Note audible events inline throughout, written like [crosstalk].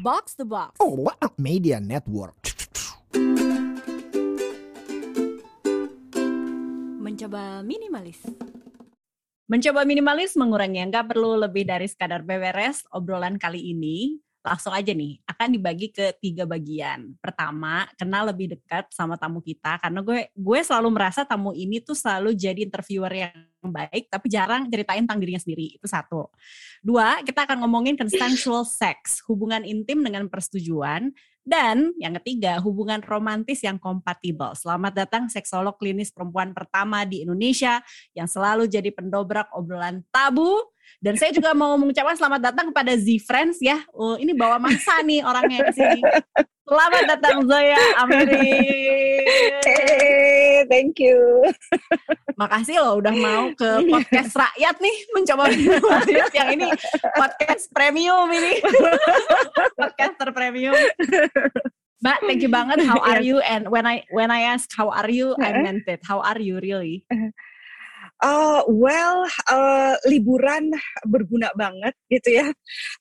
Box the Box. Oh, wow. Media Network. Mencoba minimalis. Mencoba minimalis mengurangi yang nggak perlu lebih dari sekadar beberes. Obrolan kali ini langsung aja nih akan dibagi ke tiga bagian. Pertama, kenal lebih dekat sama tamu kita karena gue gue selalu merasa tamu ini tuh selalu jadi interviewer yang baik tapi jarang ceritain tentang dirinya sendiri. Itu satu. Dua, kita akan ngomongin consensual sex, hubungan intim dengan persetujuan. Dan yang ketiga, hubungan romantis yang kompatibel. Selamat datang seksolog klinis perempuan pertama di Indonesia yang selalu jadi pendobrak obrolan tabu dan saya juga mau mengucapkan selamat datang kepada Z Friends ya. Oh, ini bawa masa nih orangnya ke sini. Selamat datang Zoya Amri. Hey, thank you. Makasih loh udah mau ke podcast rakyat nih mencoba minimalis yang ini podcast premium ini. Podcaster premium. Mbak, thank you banget. How are you? And when I when I asked how are you, I meant it. How are you really? Uh, well, uh, liburan berguna banget gitu ya.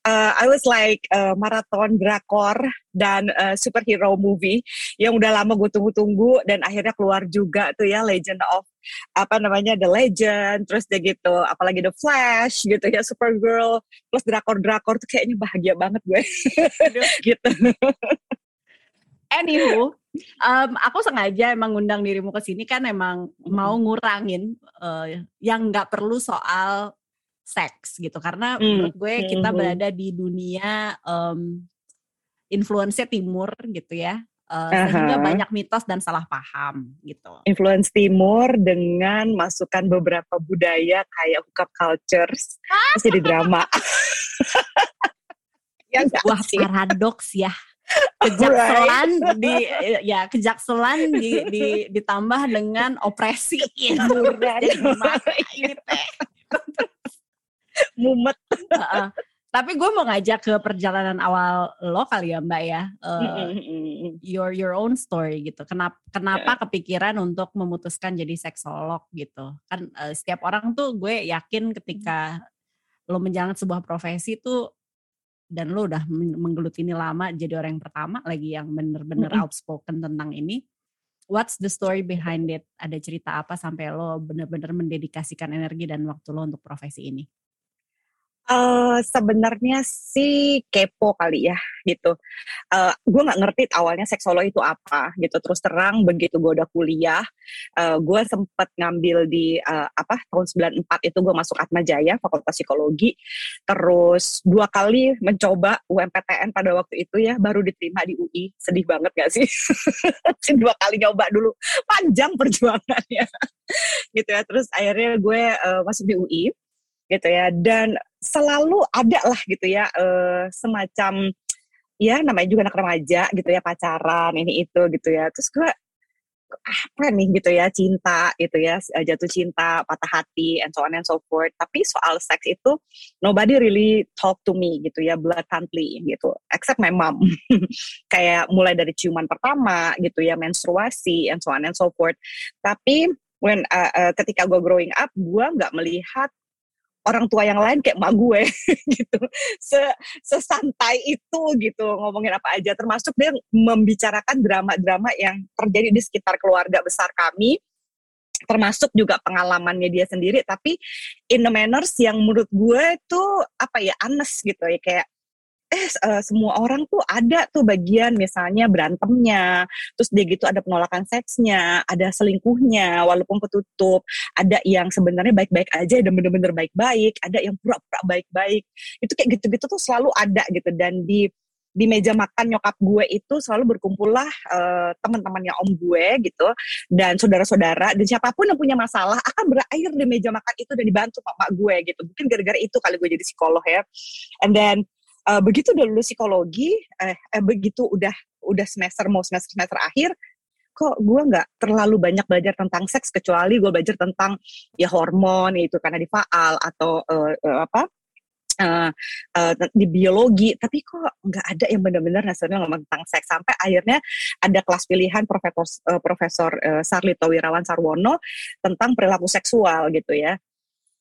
Uh, I was like uh, maraton drakor dan uh, superhero movie yang udah lama gue tunggu-tunggu dan akhirnya keluar juga tuh ya Legend of apa namanya The Legend, terus dia gitu, apalagi The Flash gitu ya, Supergirl, plus drakor-drakor tuh kayaknya bahagia banget gue. [laughs] gitu. Anywho, um, aku sengaja emang ngundang dirimu ke sini kan emang mau ngurangin uh, yang nggak perlu soal seks gitu karena mm. menurut gue kita berada di dunia um, influence timur gitu ya uh, sehingga banyak mitos dan salah paham gitu. Influence timur dengan masukan beberapa budaya kayak hookup cultures [laughs] jadi drama. yang Wah [laughs] paradoks ya kejakselan right. di ya kejakselan di, di ditambah dengan opresi gitu. Jadi ini teh. Mumet. Uh -uh. Tapi gue mau ngajak ke perjalanan awal lo kali ya Mbak ya, uh, your your own story gitu. Kenapa kenapa yeah. kepikiran untuk memutuskan jadi seksolog gitu? Kan uh, setiap orang tuh gue yakin ketika lo menjalankan sebuah profesi tuh dan lo udah menggelut ini lama jadi orang yang pertama lagi yang bener-bener mm-hmm. outspoken tentang ini. What's the story behind it? Ada cerita apa sampai lo bener-bener mendedikasikan energi dan waktu lo untuk profesi ini? Uh, sebenarnya sih kepo kali ya gitu. Uh, gue nggak ngerti awalnya seksolo itu apa gitu. Terus terang begitu gue udah kuliah, uh, gue sempet ngambil di uh, apa tahun 94 itu gue masuk Atma Jaya Fakultas Psikologi. Terus dua kali mencoba UMPTN pada waktu itu ya, baru diterima di UI. Sedih banget gak [laughs] sih? dua kali nyoba dulu, panjang perjuangannya [laughs] gitu ya. Terus akhirnya gue uh, masuk di UI gitu ya. Dan selalu ada lah gitu ya uh, semacam ya namanya juga anak remaja gitu ya pacaran ini itu gitu ya. Terus gue apa nih gitu ya cinta gitu ya eh, jatuh cinta patah hati and so on and so forth. Tapi soal seks itu nobody really talk to me gitu ya blatantly gitu. Except my mom. [laughs] Kayak mulai dari ciuman pertama gitu ya menstruasi and so on and so forth. Tapi when uh, uh, ketika gue growing up gue nggak melihat orang tua yang lain kayak mak gue [laughs] gitu. Se sesantai itu gitu ngomongin apa aja. Termasuk dia membicarakan drama-drama yang terjadi di sekitar keluarga besar kami. Termasuk juga pengalamannya dia sendiri. Tapi in the manners yang menurut gue tuh apa ya anes gitu ya. Kayak eh uh, semua orang tuh ada tuh bagian misalnya berantemnya, terus dia gitu ada penolakan seksnya, ada selingkuhnya walaupun ketutup, ada yang sebenarnya baik-baik aja dan bener-bener baik-baik, ada yang pura-pura baik-baik. Itu kayak gitu-gitu tuh selalu ada gitu dan di di meja makan nyokap gue itu selalu berkumpullah uh, teman-temannya om gue gitu dan saudara-saudara dan siapa pun yang punya masalah akan berakhir di meja makan itu dan dibantu mama gue gitu mungkin gara-gara itu kali gue jadi psikolog ya and then uh, begitu udah lulus psikologi eh, eh begitu udah udah semester mau semester semester akhir kok gue nggak terlalu banyak belajar tentang seks kecuali gue belajar tentang ya hormon itu karena di faal atau uh, uh, apa uh, uh, di biologi. Tapi kok nggak ada yang benar-benar hasilnya ngomong tentang seks. Sampai akhirnya ada kelas pilihan profesor uh, profesor uh, Sarlito Wirawan Sarwono tentang perilaku seksual gitu ya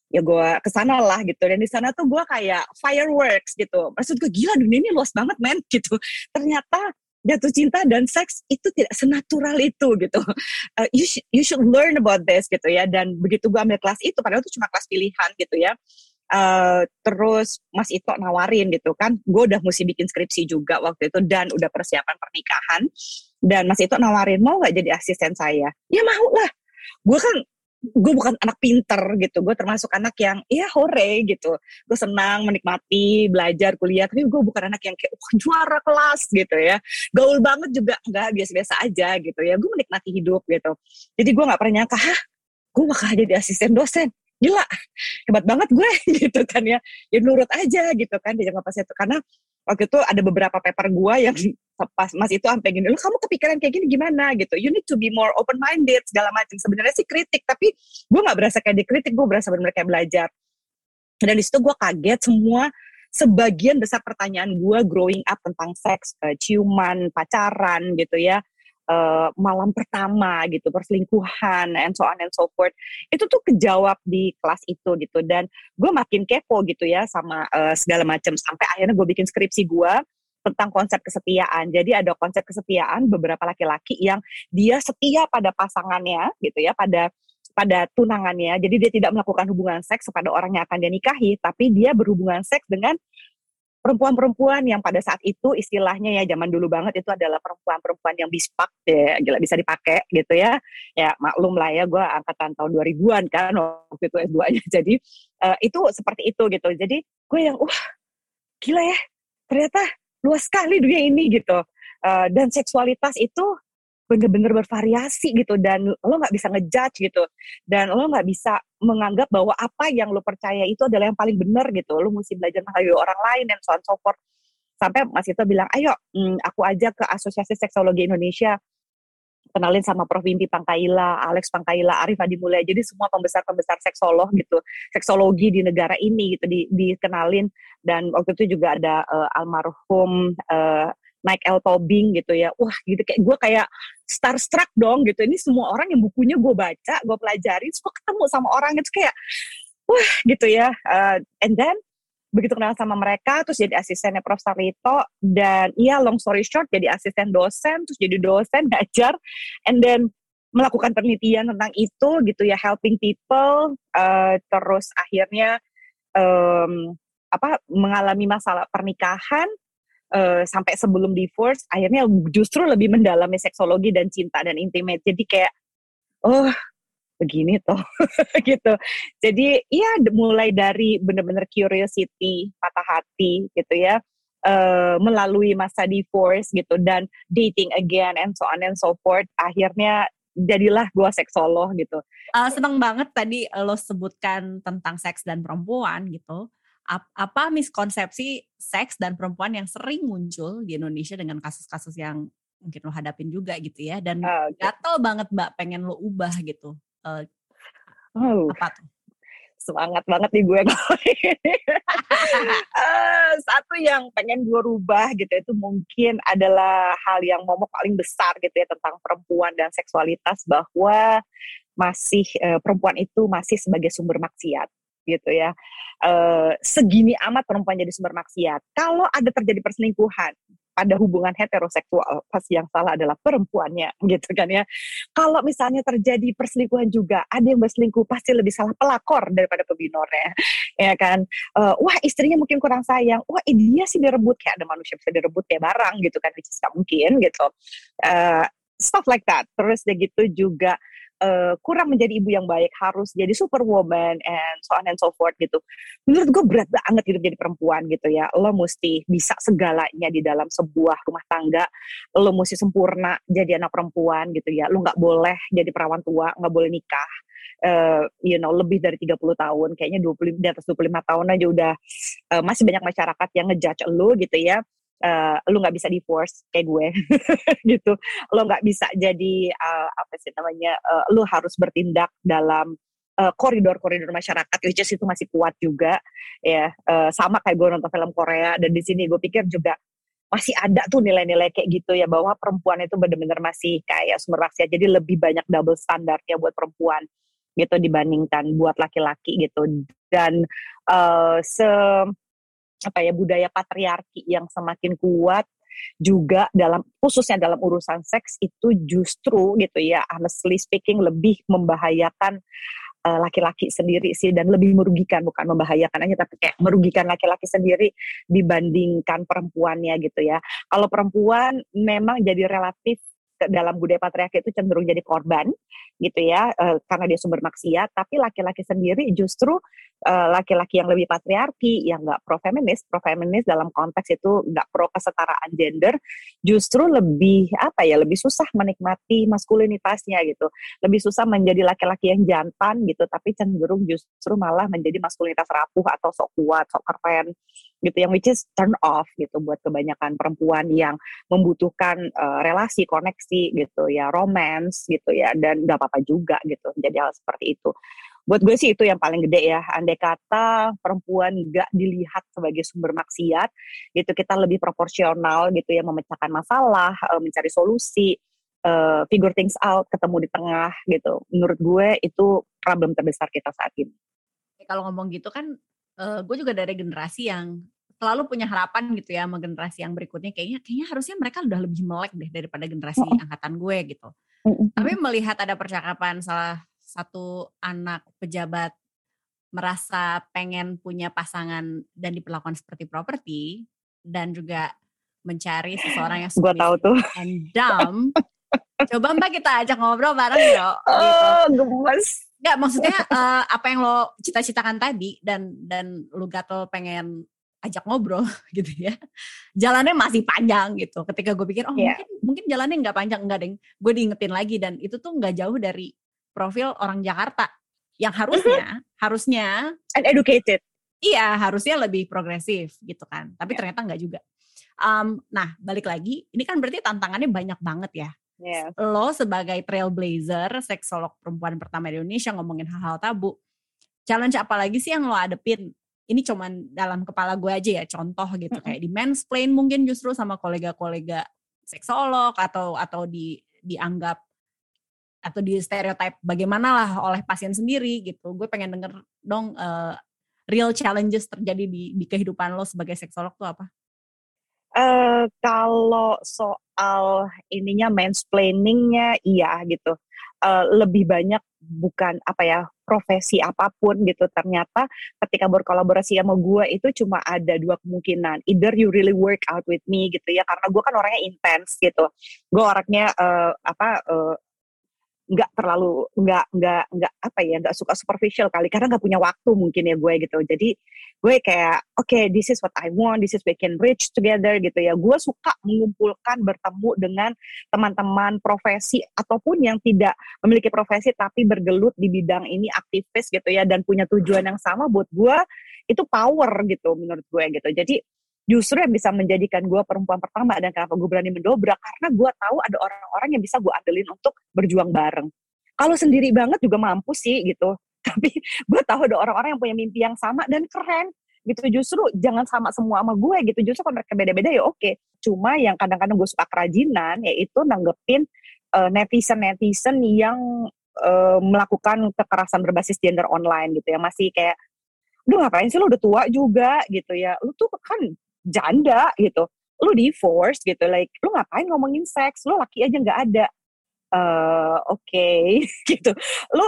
ya gue ke sana lah gitu. Dan di sana tuh gue kayak fireworks gitu. Maksud gue gila dunia ini luas banget men [laughs] gitu. Ternyata jatuh cinta dan seks itu tidak senatural itu gitu. Uh, you, sh you should learn about this gitu ya. Dan begitu gue ambil kelas itu padahal itu cuma kelas pilihan gitu ya. Uh, terus Mas Ito nawarin gitu kan, gue udah mesti bikin skripsi juga waktu itu dan udah persiapan pernikahan. Dan Mas Ito nawarin mau nggak jadi asisten saya? Ya mau lah, gue kan gue bukan anak pinter gitu gue termasuk anak yang iya hore gitu. Gue senang menikmati belajar kuliah tapi gue bukan anak yang kayak oh, juara kelas gitu ya. Gaul banget juga enggak biasa-biasa aja gitu ya. Gue menikmati hidup gitu. Jadi gue nggak pernah nyangka hah gue bakal jadi asisten dosen. Gila hebat banget gue [laughs] gitu kan ya. Ya nurut aja gitu kan di jangka pas itu. Karena waktu itu ada beberapa paper gue yang [laughs] pas mas itu sampai gini, lo kamu kepikiran kayak gini gimana gitu? You need to be more open minded segala macam. Sebenarnya sih kritik, tapi gue nggak berasa kayak dikritik, gue berasa benar-benar kayak belajar. Dan di situ gue kaget semua sebagian besar pertanyaan gue growing up tentang seks, ciuman, pacaran gitu ya, uh, malam pertama gitu, perselingkuhan, and so on and so forth. Itu tuh kejawab di kelas itu gitu. Dan gue makin kepo gitu ya sama uh, segala macam. Sampai akhirnya gue bikin skripsi gue tentang konsep kesetiaan. Jadi ada konsep kesetiaan beberapa laki-laki yang dia setia pada pasangannya gitu ya, pada pada tunangannya. Jadi dia tidak melakukan hubungan seks kepada orang yang akan dia nikahi, tapi dia berhubungan seks dengan perempuan-perempuan yang pada saat itu istilahnya ya zaman dulu banget itu adalah perempuan-perempuan yang bispak ya bisa dipakai gitu ya. Ya maklum lah ya gue angkatan tahun 2000-an kan waktu itu S2-nya [laughs] jadi uh, itu seperti itu gitu. Jadi gue yang wah gila ya ternyata luas sekali dunia ini gitu. Uh, dan seksualitas itu bener-bener bervariasi gitu dan lo nggak bisa ngejudge gitu dan lo nggak bisa menganggap bahwa apa yang lo percaya itu adalah yang paling benar gitu lo mesti belajar menghargai orang lain dan so on so forth sampai Mas Ito bilang ayo hmm, aku aja ke Asosiasi Seksologi Indonesia kenalin sama Prof. Wimpi Pangkaila, Alex Pangkaila, Arif Adi Mulya. Jadi semua pembesar-pembesar seksolog gitu, seksologi di negara ini gitu di, dikenalin dan waktu itu juga ada uh, almarhum uh, Mike L. Tobing gitu ya. Wah, gitu kayak gue kayak starstruck dong gitu. Ini semua orang yang bukunya gue baca, gue pelajari, terus ketemu sama orang itu kayak wah gitu ya. Uh, and then begitu kenal sama mereka terus jadi asistennya Prof Sarito dan iya long story short jadi asisten dosen terus jadi dosen [laughs] ngajar and then melakukan penelitian tentang itu gitu ya helping people uh, terus akhirnya um, apa mengalami masalah pernikahan uh, sampai sebelum divorce akhirnya justru lebih mendalami seksologi dan cinta dan intimate jadi kayak oh begini toh [laughs] gitu. Jadi iya mulai dari benar-benar curiosity, patah hati gitu ya. Uh, melalui masa divorce gitu dan dating again and so on and so forth akhirnya jadilah gua seksolog gitu. Uh, seneng banget tadi lo sebutkan tentang seks dan perempuan gitu. Apa miskonsepsi seks dan perempuan yang sering muncul di Indonesia dengan kasus-kasus yang mungkin lo hadapin juga gitu ya dan uh, okay. gatel banget mbak pengen lo ubah gitu uh, oh. apa tuh? Semangat banget nih gue [laughs] uh, satu yang pengen gue rubah gitu itu mungkin adalah hal yang momok paling besar gitu ya tentang perempuan dan seksualitas bahwa masih uh, perempuan itu masih sebagai sumber maksiat gitu ya. Uh, segini amat perempuan jadi sumber maksiat. Kalau ada terjadi perselingkuhan, pada hubungan heteroseksual pasti yang salah adalah perempuannya [laughs] gitu kan ya. Kalau misalnya terjadi perselingkuhan juga ada yang berselingkuh pasti lebih salah pelakor daripada pebinornya [laughs] ya kan. Uh, wah istrinya mungkin kurang sayang. Wah dia sih direbut. Kayak ada manusia bisa direbut kayak barang gitu kan is mungkin gitu. Uh, stuff like that. Terus ya gitu juga uh, kurang menjadi ibu yang baik harus jadi superwoman and so on and so forth gitu. Menurut gue berat banget hidup jadi perempuan gitu ya. Lo mesti bisa segalanya di dalam sebuah rumah tangga. Lo mesti sempurna jadi anak perempuan gitu ya. Lo nggak boleh jadi perawan tua nggak boleh nikah. Uh, you know lebih dari 30 tahun kayaknya 20 di atas 25 tahun aja udah uh, masih banyak masyarakat yang ngejudge lo gitu ya uh, lu nggak bisa divorce kayak gue [laughs] gitu. Lo nggak bisa jadi uh, apa sih namanya uh, lu harus bertindak dalam koridor-koridor uh, masyarakat which is itu masih kuat juga ya. Uh, sama kayak gue nonton film Korea dan di sini gue pikir juga masih ada tuh nilai-nilai kayak gitu ya bahwa perempuan itu benar-benar masih kayak sumber maksiat jadi lebih banyak double standar ya buat perempuan gitu dibandingkan buat laki-laki gitu. Dan uh, se apa ya budaya patriarki yang semakin kuat juga dalam khususnya dalam urusan seks itu justru gitu ya honestly speaking lebih membahayakan eh, laki-laki uh, sendiri sih dan lebih merugikan bukan membahayakan aja tapi kayak merugikan laki-laki sendiri dibandingkan perempuannya gitu ya. Kalau perempuan memang jadi relatif dalam budaya patriarki itu cenderung jadi korban gitu ya uh, karena dia sumber maksiat. Tapi laki-laki sendiri justru uh, laki-laki yang lebih patriarki yang nggak pro feminis pro feminis dalam konteks itu nggak pro kesetaraan gender justru lebih apa ya lebih susah menikmati maskulinitasnya gitu. Lebih susah menjadi laki-laki yang jantan gitu tapi cenderung justru malah menjadi maskulinitas rapuh atau sok kuat sok keren gitu yang which is turn off gitu buat kebanyakan perempuan yang membutuhkan uh, relasi koneksi gitu ya romance gitu ya dan gak apa-apa juga gitu jadi hal seperti itu. Buat gue sih itu yang paling gede ya andai kata perempuan gak dilihat sebagai sumber maksiat gitu kita lebih proporsional gitu ya memecahkan masalah uh, mencari solusi uh, figure things out ketemu di tengah gitu. Menurut gue itu problem terbesar kita saat ini. Kalau ngomong gitu kan uh, gue juga dari generasi yang selalu punya harapan gitu ya sama generasi yang berikutnya kayaknya kayaknya harusnya mereka udah lebih melek deh daripada generasi angkatan gue gitu. Tapi melihat ada percakapan salah satu anak pejabat merasa pengen punya pasangan dan diperlakukan seperti properti dan juga mencari seseorang yang gue tahu tuh and dumb. Coba Mbak kita ajak ngobrol bareng yuk. Oh, [laughs] gitu. gemes Enggak, maksudnya uh, apa yang lo cita-citakan tadi dan dan lu gatel pengen ajak ngobrol [laughs] gitu ya. Jalannya masih panjang gitu. Ketika gue pikir oh yeah. mungkin mungkin jalannya nggak panjang enggak deng. Gue diingetin lagi dan itu tuh nggak jauh dari profil orang Jakarta yang harusnya mm -hmm. harusnya and educated. Iya, harusnya lebih progresif gitu kan. Tapi yeah. ternyata nggak juga. Um, nah, balik lagi, ini kan berarti tantangannya banyak banget ya Yeah. Lo sebagai trailblazer, seksolog perempuan pertama di Indonesia ngomongin hal-hal tabu. Challenge apa lagi sih yang lo adepin? Ini cuman dalam kepala gue aja ya, contoh gitu. Mm -hmm. Kayak di mansplain mungkin justru sama kolega-kolega seksolog atau atau di dianggap atau di stereotip bagaimana lah oleh pasien sendiri gitu. Gue pengen denger dong uh, real challenges terjadi di di kehidupan lo sebagai seksolog tuh apa? Uh, kalau soal ininya mansplainingnya iya gitu. Uh, lebih banyak bukan apa ya profesi apa pun gitu. Ternyata ketika berkolaborasi sama gue itu cuma ada dua kemungkinan. Either you really work out with me gitu ya karena gue kan orangnya intens gitu. Gue orangnya uh, apa uh, nggak terlalu nggak nggak nggak apa ya nggak suka superficial kali karena nggak punya waktu mungkin ya gue gitu. Jadi gue kayak oke okay, this is what I want this is we can reach together gitu ya. Gue suka mengumpulkan bertemu dengan teman-teman profesi ataupun yang tidak memiliki profesi tapi bergelut di bidang ini aktivis gitu ya dan punya tujuan yang sama buat gue itu power gitu menurut gue gitu. Jadi justru yang bisa menjadikan gue perempuan pertama dan kenapa gue berani mendobrak karena gue tahu ada orang-orang yang bisa gue andelin untuk berjuang bareng. Kalau sendiri banget juga mampu sih gitu, [laughs] tapi gue tahu ada orang-orang yang punya mimpi yang sama dan keren gitu. Justru jangan sama semua sama gue gitu. Justru kalau mereka beda-beda ya oke. Cuma yang kadang-kadang gue suka kerajinan yaitu nanggepin uh, netizen-netizen yang uh, melakukan kekerasan berbasis gender online gitu ya. Masih kayak lu ngapain sih lu? Udah tua juga gitu ya. Lu tuh kan janda gitu. Lu divorce gitu like lu ngapain ngomongin seks? Lu laki aja nggak ada. Uh, oke okay. [laughs] gitu. Lu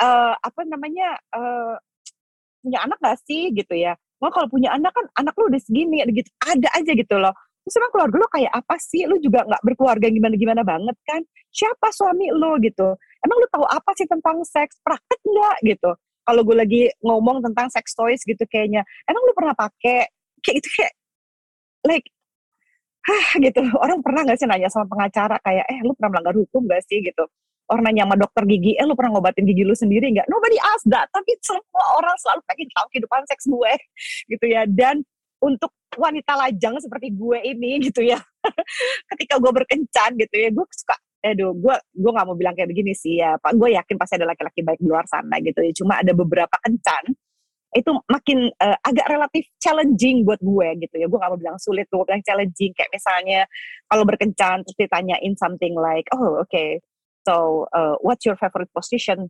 uh, apa namanya uh, punya anak gak sih? Gitu ya. Mau kalau punya anak kan anak lu udah segini gitu ada aja gitu loh. Terus emang keluarga lu kayak apa sih? Lu juga nggak berkeluarga gimana gimana banget kan? Siapa suami lu gitu? Emang lu tahu apa sih tentang seks? Praktek nggak gitu? Kalau gue lagi ngomong tentang sex toys gitu kayaknya. Emang lu pernah pakai? Kayak gitu kayak like hah gitu. Orang pernah nggak sih nanya sama pengacara kayak eh lu pernah melanggar hukum gak sih? Gitu. Orang nanya sama dokter gigi eh lu pernah ngobatin gigi lu sendiri nggak? Nobody ask that. Tapi semua orang selalu pengen tahu kehidupan seks gue. [laughs] Gitu ya. Dan untuk wanita lajang seperti gue ini [laughs] gitu ya. Ketika gue berkencan gitu ya gue suka aduh gue gue nggak mau bilang kayak begini sih ya pak. Gue yakin pasti ada laki-laki baik di luar sana gitu ya. Cuma ada beberapa kencan itu makin uh, agak relatif challenging buat gue gitu ya. Gue gak mau bilang sulit gue bilang challenging. Kayak misalnya kalau berkencan terus ditanyain something like oh oke okay, so uh, what's your favorite position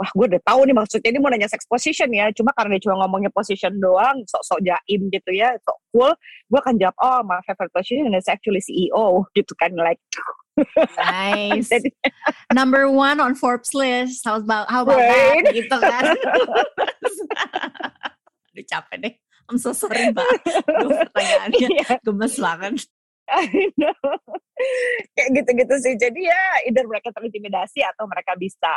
wah gue udah tahu nih maksudnya ini mau nanya sex position ya cuma karena dia cuma ngomongnya position doang sok-sok jaim gitu ya sok cool gue akan jawab oh my favorite position is actually CEO gitu kan like Nice. [laughs] Number one on Forbes list. How about how about Right. that? Gitu kan. [laughs] Aduh capek deh. I'm so sorry mbak. [laughs] Pertanyaannya Iya, gemes banget. I know. kayak gitu-gitu sih jadi ya either mereka terintimidasi atau mereka bisa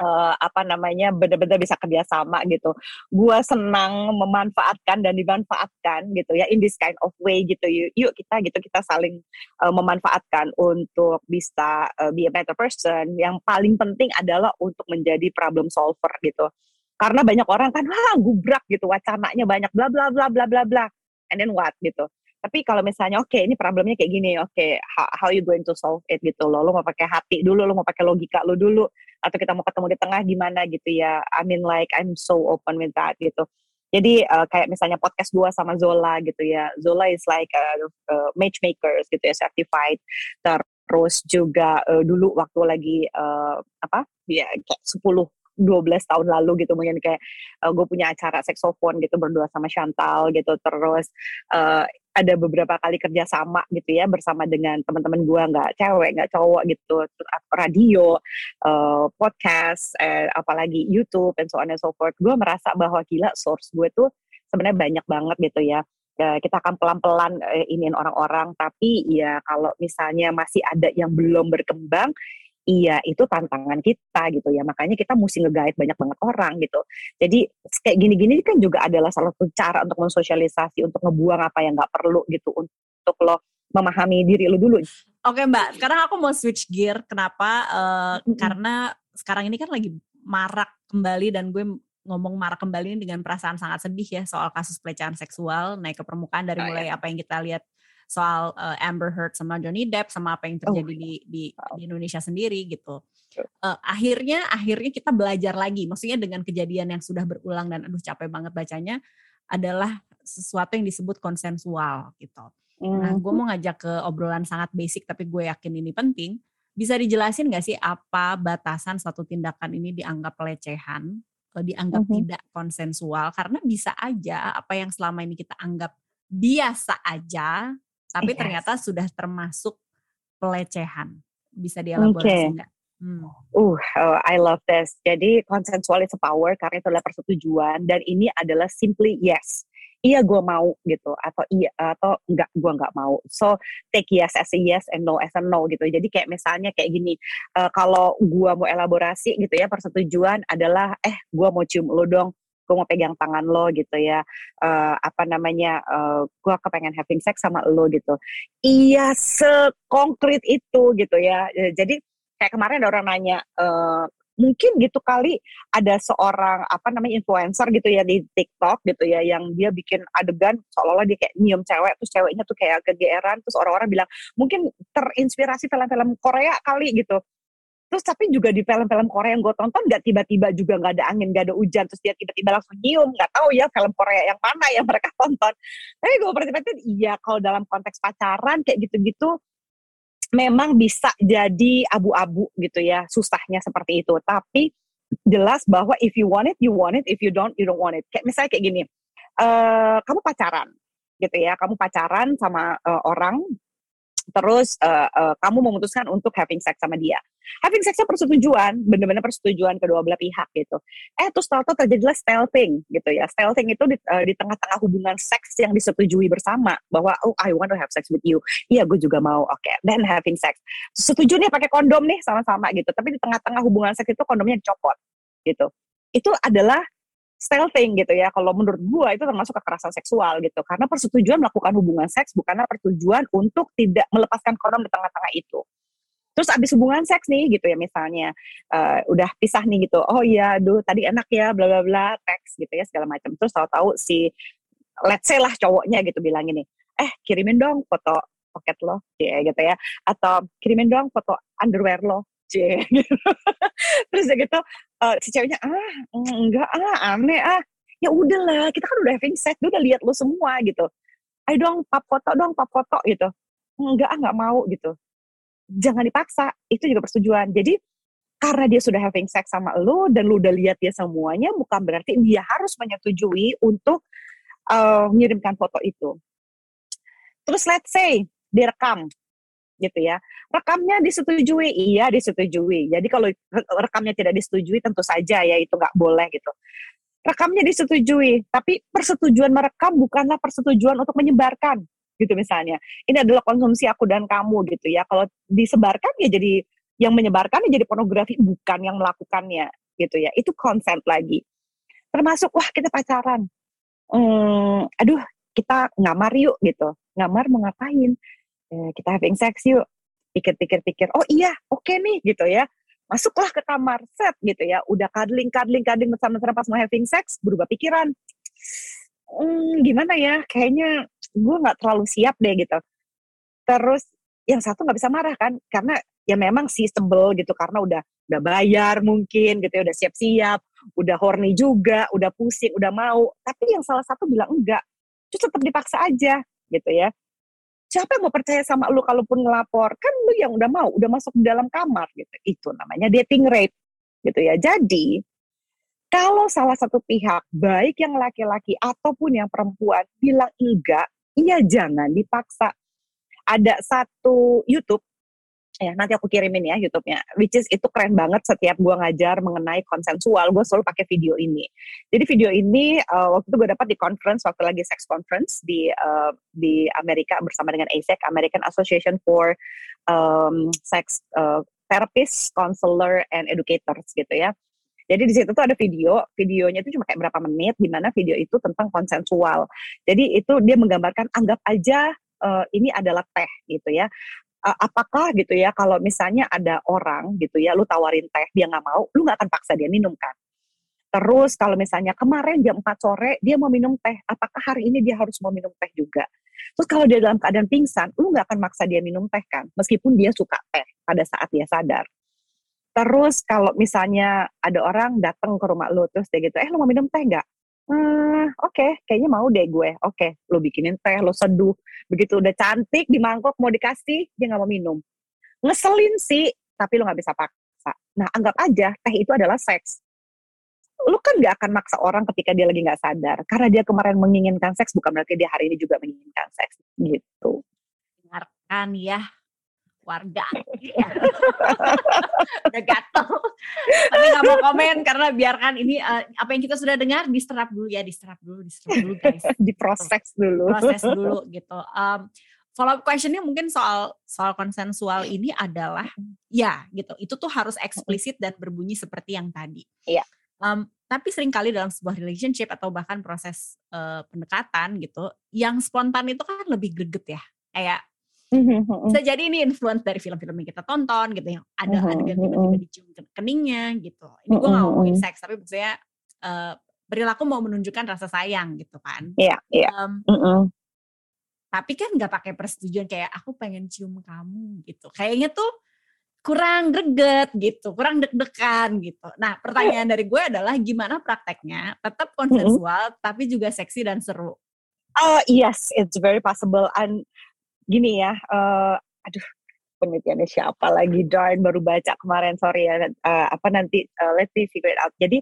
eh, apa namanya benar-benar bisa kerjasama gitu. Gua senang memanfaatkan dan dimanfaatkan gitu ya in this kind of way gitu. Yuk, yuk kita gitu kita saling eh, memanfaatkan untuk bisa eh, be a better person. Yang paling penting adalah untuk menjadi problem solver gitu. Karena banyak orang kan wah gubrak gitu wacananya banyak bla bla bla bla bla bla. And then what gitu. Tapi kalau misalnya oke ini problemnya kayak gini, oke how, how you going to solve it gitu loh. Lo mau pakai hati dulu, lo mau pakai logika lo dulu atau kita mau ketemu di tengah gimana gitu ya. I mean like I'm so open with that gitu. Jadi uh, kayak misalnya podcast gua sama Zola gitu ya. Zola is like a, a matchmakers gitu ya, certified. Terus juga uh, dulu waktu lagi uh, apa? Ya kayak 10 12 tahun lalu gitu mungkin kayak uh, gue punya acara saxophone gitu berdua sama Chantal gitu terus uh, ada beberapa kali kerja sama gitu ya bersama dengan teman-teman gue nggak cewek nggak cowok gitu. Radio uh, podcast eh, apalagi YouTube and so on and so forth. Gue merasa bahwa gila source gue tuh sebenarnya banyak banget gitu ya. Ya, kita akan pelan-pelan eh, iniin orang-orang. Tapi ya kalau misalnya masih ada yang belum berkembang iya itu tantangan kita gitu ya makanya kita mesti nge-guide banyak banget orang gitu jadi kayak gini-gini kan juga adalah salah satu cara untuk mensosialisasi untuk ngebuang apa yang nggak perlu gitu untuk lo memahami diri lo dulu Oke mbak, sekarang aku mau switch gear. Kenapa? Eh, Mm-mm. Karena sekarang ini kan lagi marak kembali dan gue ngomong marak kembali ini dengan perasaan sangat sedih ya soal kasus pelecehan seksual naik ke permukaan dari Oh, mulai apa yang kita lihat soal eh, Amber Heard sama Johnny Depp sama apa yang terjadi di, di di Indonesia sendiri gitu. Eh, akhirnya akhirnya kita belajar lagi. Maksudnya dengan kejadian yang sudah berulang dan aduh capek banget bacanya adalah sesuatu yang disebut konsensual gitu. Nah, gue mau ngajak ke obrolan sangat basic, tapi gue yakin ini penting. Bisa dijelasin nggak sih apa batasan suatu tindakan ini dianggap pelecehan, eh, dianggap Mhm. tidak konsensual? Karena bisa aja apa yang selama ini kita anggap biasa aja, tapi Yes. ternyata sudah termasuk pelecehan. Bisa dielaborasi Oke. nggak? Hmm. Uh, uh, I love this. Jadi consensual is a power karena itu adalah persetujuan dan ini adalah simply yes. Iya gue mau gitu atau iya atau enggak gue nggak mau. So take yes as a yes and no as a no gitu. Jadi kayak misalnya kayak gini, uh, kalau gue mau elaborasi gitu ya persetujuan adalah eh gue mau cium lo dong, gue mau pegang tangan lo gitu ya. Uh, apa namanya? Uh, gue kepengen having sex sama lo gitu. Iya sekonkret itu gitu ya. Eh, Jadi kayak kemarin ada orang nanya eh, mungkin gitu kali ada seorang apa namanya influencer gitu ya di TikTok gitu ya yang dia bikin adegan seolah-olah dia kayak nyium cewek terus ceweknya tuh kayak kegeeran terus orang-orang bilang mungkin terinspirasi film-film Korea kali gitu terus tapi juga di film-film Korea yang gue tonton nggak tiba-tiba juga nggak ada angin nggak ada hujan terus dia tiba-tiba langsung nyium nggak tahu ya film Korea yang mana yang mereka [laughs] tonton. Tapi gue perhatiin iya kalau dalam konteks pacaran kayak gitu-gitu memang bisa jadi abu-abu gitu ya susahnya seperti itu. Tapi jelas bahwa if you want it you want it. If you don't you don't want it. Kayak misalnya kayak gini eh kamu pacaran gitu ya kamu pacaran sama eh, orang terus eh, eh, kamu memutuskan untuk having sex sama dia. Having sexnya persetujuan benar-benar persetujuan kedua belah pihak gitu. Eh terus tahu-tahu terjadilah stealthing gitu ya. Stealthing itu di, eh, di tengah-tengah hubungan seks yang disetujui bersama bahwa oh I want to have sex with you. Iya gue juga mau. Oke okay. then having sex. Setuju nih pakai kondom nih sama-sama gitu. Tapi di tengah-tengah hubungan seks itu kondomnya dicopot gitu. Itu adalah stealthing gitu ya. Kalau menurut gua itu termasuk kekerasan seksual gitu. Karena persetujuan melakukan hubungan seks bukanlah persetujuan untuk tidak melepaskan kondom di tengah-tengah itu. Terus abis hubungan seks nih gitu ya misalnya eh, udah pisah nih gitu. Oh iya aduh tadi enak ya bla bla bla teks gitu ya segala macam. Terus tahu-tahu si let's say lah cowoknya gitu bilang gini eh kirimin dong foto pocket lo cie gitu ya. Atau kirimin dong foto underwear lo cie gitu. [laughs] terus gitu eh, si ceweknya ah enggak ah aneh ah. Ya udahlah kita kan udah having sex udah lihat lo semua gitu. Ayo dong pap foto dong pap foto gitu. Enggak ah nggak mau gitu. Jangan dipaksa itu juga persetujuan. Jadi karena dia sudah having sex sama lu dan lu udah lihat dia semuanya bukan berarti dia harus menyetujui untuk uh, mengirimkan foto itu. Terus let's say direkam gitu ya. Rekamnya disetujui, iya disetujui. Jadi kalau rekamnya tidak disetujui tentu saja ya itu nggak boleh gitu. Rekamnya disetujui, tapi persetujuan merekam bukanlah persetujuan untuk menyebarkan gitu misalnya. Ini adalah konsumsi aku dan kamu gitu ya. Kalau disebarkan ya jadi yang menyebarkan ya jadi pornografi bukan yang melakukannya gitu ya. Itu consent lagi. Termasuk wah kita pacaran. Hmm, aduh kita ngamar yuk gitu. Ngamar mau ngapain? Eh, kita having sex yuk. Pikir-pikir-pikir, oh iya, oke okay nih gitu ya. Masuklah ke kamar, set gitu ya. Udah cuddling, cuddling, cuddling bersama-sama pas mau having sex, berubah pikiran. Hmm, gimana ya, kayaknya gue nggak terlalu siap deh gitu. Terus yang satu nggak bisa marah kan, karena ya memang sih sebel gitu karena udah udah bayar mungkin gitu ya udah siap-siap udah horny juga udah pusing udah mau tapi yang salah satu bilang enggak terus tetap dipaksa aja gitu ya siapa yang mau percaya sama lu kalaupun ngelapor? Kan lu yang udah mau udah masuk di dalam kamar gitu. Itu namanya dating rape gitu ya. Jadi kalau salah satu pihak baik yang laki-laki ataupun yang perempuan bilang enggak iya jangan dipaksa. Ada satu YouTube ya nanti aku kirimin ya YouTube-nya. Which is itu keren banget setiap gua ngajar mengenai konsensual gue selalu pakai video ini. Jadi video ini uh, waktu itu gue dapat di conference waktu lagi sex conference di uh, di Amerika bersama dengan ASEC American Association for um, Sex uh, Therapists, Counselor and Educators gitu ya. Jadi di situ tuh ada video, videonya itu cuma kayak berapa menit, di mana video itu tentang konsensual. Jadi itu dia menggambarkan anggap aja uh, ini adalah teh gitu ya apakah gitu ya kalau misalnya ada orang gitu ya lu tawarin teh dia nggak mau lu nggak akan paksa dia minum kan? Terus kalau misalnya kemarin jam 4 sore dia mau minum teh apakah hari ini dia harus mau minum teh juga? Terus kalau dia dalam keadaan pingsan lu nggak akan maksa dia minum teh kan? Meskipun dia suka teh pada saat dia sadar. Terus kalau misalnya ada orang datang ke rumah lu terus dia gitu eh lu mau minum teh nggak hmm, oke, okay, kayaknya mau deh gue. Oke, okay, lo bikinin teh, lo seduh. Begitu udah cantik di mangkok mau dikasih, dia nggak mau minum. Ngeselin sih, tapi lo nggak bisa paksa. Nah, anggap aja teh itu adalah seks. Lo kan nggak akan maksa orang ketika dia lagi nggak sadar. Karena dia kemarin menginginkan seks, bukan berarti dia hari ini juga menginginkan seks. Gitu. Dengarkan ya, warga. [laughs] Udah gatel. Tapi nggak mau komen karena biarkan ini uh, apa yang kita sudah dengar diserap dulu ya, diserap dulu, diserap dulu guys. [laughs] Diproses dulu. Proses [laughs] dulu gitu. Um, follow up questionnya mungkin soal soal konsensual ini adalah ya gitu. Itu tuh harus eksplisit dan berbunyi seperti yang tadi. Iya. Um, tapi sering kali dalam sebuah relationship atau bahkan proses uh, pendekatan gitu, yang spontan itu kan lebih greget ya. Kayak bisa jadi ini influence dari film-film yang kita tonton gitu yang ada Mhm, adegan tiba-tiba dicium ke- keningnya gitu. Ini gue gak ngomongin seks tapi maksudnya eh, perilaku mau menunjukkan rasa sayang gitu kan. Iya, iya. Em, Mm-mm. tapi kan nggak pakai persetujuan kayak aku pengen cium kamu gitu. Kayaknya tuh kurang greget gitu, kurang deg-degan gitu. Nah pertanyaan dari gue adalah gimana prakteknya tetap konsensual tapi juga seksi dan seru. Oh yes, it's very possible. And gini ya, eh, aduh penelitiannya siapa lagi? Darn baru baca kemarin sorry ya. Eh, apa nanti eh, let's figure it out. Jadi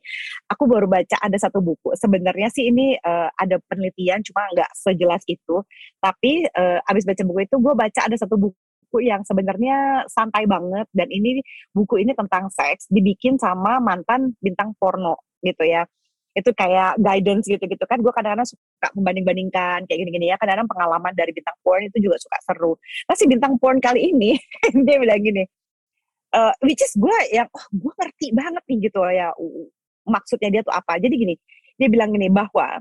aku baru baca ada satu buku. Sebenarnya sih ini eh, ada penelitian cuma nggak sejelas itu. Tapi eh, abis baca buku itu gue baca ada satu buku yang sebenarnya santai banget. Dan ini buku ini tentang seks dibikin sama mantan bintang porno gitu ya itu kayak guidance gitu-gitu kan gue kadang-kadang suka membanding-bandingkan kayak gini-gini ya. Kadang-kadang pengalaman dari bintang porn itu juga suka seru. Nah si bintang porn kali ini [laughs] dia bilang gini eh which is gue yang oh gue ngerti banget nih gitu ya uh, maksudnya dia tuh apa. Jadi gini dia bilang gini bahwa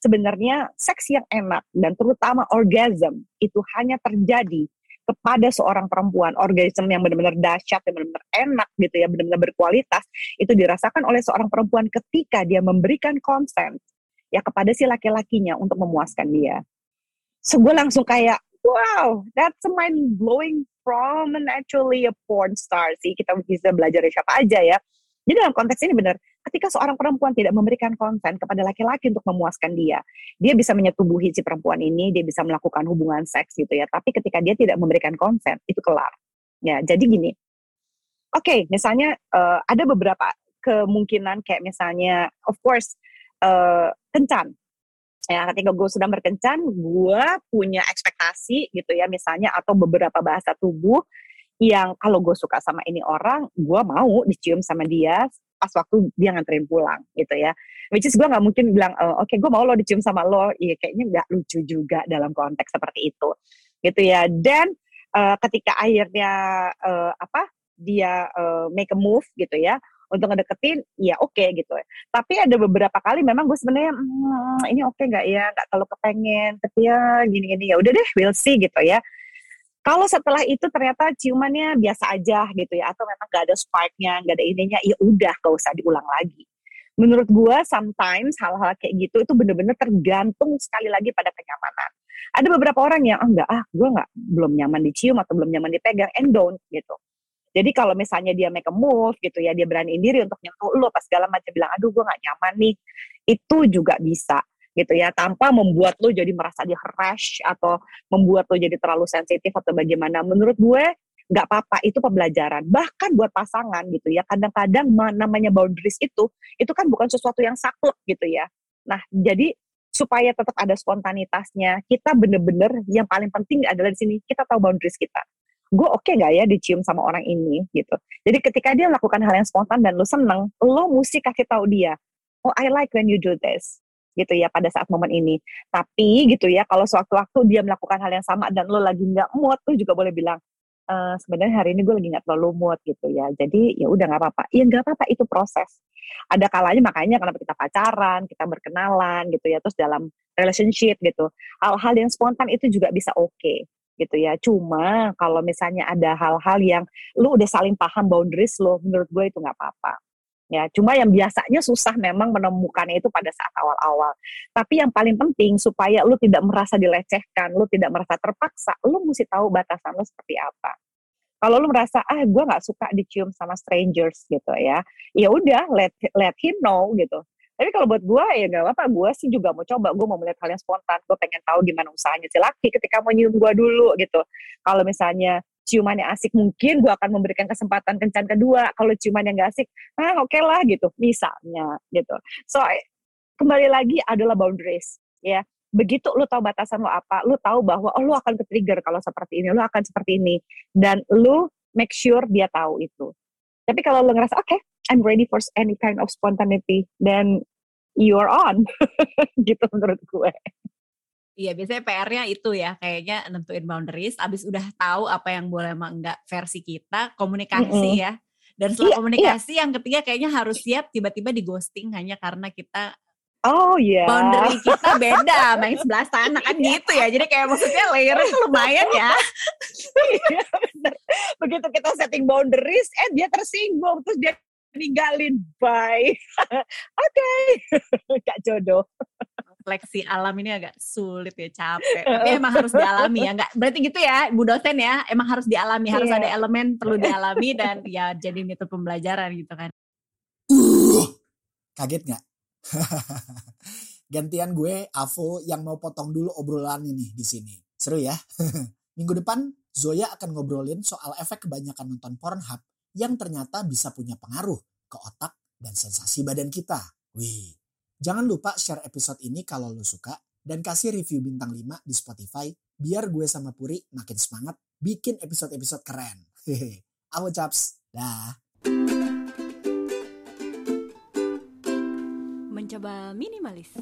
sebenarnya seks yang enak dan terutama orgasm itu hanya terjadi kepada seorang perempuan orgasme yang benar-benar dahsyat yang benar-benar enak gitu ya benar-benar berkualitas itu dirasakan oleh seorang perempuan ketika dia memberikan consent ya kepada si laki-lakinya untuk memuaskan dia. So gue langsung kayak wow that's a mind blowing from actually a porn star sih kita bisa belajar dari siapa aja ya. Jadi dalam konteks ini benar, ketika seorang perempuan tidak memberikan konsen kepada laki-laki untuk memuaskan dia, dia bisa menyetubuhi si perempuan ini, dia bisa melakukan hubungan seks gitu ya. Tapi ketika dia tidak memberikan konsen, itu kelar. Ya, jadi gini, Oke, misalnya uh, ada beberapa kemungkinan kayak misalnya, of course, uh, kencan. Ya, ketika gue sudah berkencan, gue punya ekspektasi gitu ya, misalnya atau beberapa bahasa tubuh yang kalau gue suka sama ini orang, gue mau dicium sama dia pas waktu dia nganterin pulang gitu ya. Which is gue nggak mungkin bilang, e, oke okay, gue mau lo dicium sama lo, iya kayaknya nggak lucu juga dalam konteks seperti itu, gitu ya. Dan uh, ketika akhirnya uh, apa dia uh, make a move gitu ya untuk ngedeketin, ya oke okay, gitu. Tapi ada beberapa kali memang gue sebenarnya hmm, ini oke okay nggak ya, nggak terlalu kepengen, tapi ya gini-gini ya udah deh, we'll see gitu ya. Kalau setelah itu ternyata ciumannya biasa aja gitu ya, atau memang gak ada sparknya, gak ada ininya, ya udah gak usah diulang lagi. Menurut gue, sometimes hal-hal kayak gitu itu bener-bener tergantung sekali lagi pada kenyamanan. Ada beberapa orang yang oh, enggak ah, gue nggak belum nyaman dicium atau belum nyaman dipegang, and don't gitu. Jadi kalau misalnya dia make a move gitu ya, dia beraniin diri untuk nyentuh lo pas segala macam bilang, aduh gue nggak nyaman nih, itu juga bisa gitu ya tanpa membuat lo jadi merasa di harass atau membuat lo jadi terlalu sensitif atau bagaimana. Menurut gue nggak apa-apa itu pembelajaran. Bahkan buat pasangan gitu ya kadang-kadang namanya boundaries itu itu kan bukan sesuatu yang saklek gitu ya. Nah jadi supaya tetap ada spontanitasnya kita bener-bener yang paling penting adalah di sini kita tahu boundaries kita. Gue oke okay nggak ya dicium sama orang ini gitu. Jadi ketika dia melakukan hal yang spontan dan lo seneng lo mesti kasih tahu dia oh I like when you do this gitu ya pada saat momen ini. Tapi gitu ya kalau sewaktu-waktu dia melakukan hal yang sama dan lo lagi nggak mood, tuh juga boleh bilang e, sebenarnya hari ini gue lagi nggak terlalu mood gitu ya. Jadi ya udah nggak apa-apa. Iya nggak apa-apa itu proses. Ada kalanya makanya kenapa kita pacaran, kita berkenalan gitu ya. Terus dalam relationship gitu, hal-hal yang spontan itu juga bisa oke. Okay gitu ya. Cuma kalau misalnya ada hal-hal yang lu udah saling paham boundaries lo, menurut gue itu nggak apa-apa ya cuma yang biasanya susah memang menemukannya itu pada saat awal-awal. Tapi yang paling penting supaya lu tidak merasa dilecehkan lu tidak merasa terpaksa lu mesti tahu batasan lu seperti apa. Kalau lu merasa ah gue nggak suka dicium sama strangers gitu ya ya udah let let him know gitu. Tapi kalau buat gue ya gak apa-apa gue sih juga mau coba gue mau melihat hal yang spontan gue pengen tahu gimana usahanya si laki ketika mau nyium gue dulu gitu. Kalau misalnya ciuman yang asik mungkin gue akan memberikan kesempatan kencan kedua. Kalau ciuman yang gak asik ah oke okay lah gitu. Misalnya gitu. So kembali lagi adalah boundaries ya. Begitu lu tahu batasan lo apa lu tahu bahwa oh lu akan ke trigger kalau seperti ini lu akan seperti ini. Dan lu make sure dia tahu itu. Tapi kalau lu ngerasa oke okay, I'm ready for any kind of spontaneity then you're on. [laughs] Gitu menurut gue Iya, biasanya PR-nya itu ya, kayaknya nentuin boundaries, abis udah tahu apa yang boleh sama enggak versi kita, komunikasi mm -hmm. ya. Dan setelah iya, komunikasi iya. yang ketiga kayaknya harus siap tiba-tiba di ghosting hanya karena kita Oh iya. Yeah. Boundary [laughs] kita beda main sebelah sana kan gitu ya. Jadi kayak maksudnya layernya lumayan ya. [laughs] iya Begitu kita setting boundaries, eh dia tersinggung terus dia ninggalin. Bye. [laughs] Oke. Okay. Gak jodoh seleksi alam ini agak sulit ya capek. [laughs] Tapi emang harus dialami ya. Nggak berarti gitu ya bu dosen ya. Emang harus dialami harus yeah. ada elemen perlu [laughs] dialami dan ya jadi itu pembelajaran gitu kan. Uh, kaget nggak? [laughs] Gantian gue Avo yang mau potong dulu obrolan ini di sini. Seru ya. Minggu depan Zoya akan ngobrolin soal efek kebanyakan nonton Pornhub yang ternyata bisa punya pengaruh ke otak dan sensasi badan kita. Wih, Jangan lupa share episode ini kalau lo suka dan kasih review bintang 5 di Spotify biar gue sama Puri makin semangat bikin episode-episode keren. [laughs] Hehe. Aku caps. Dah. Mencoba minimalis.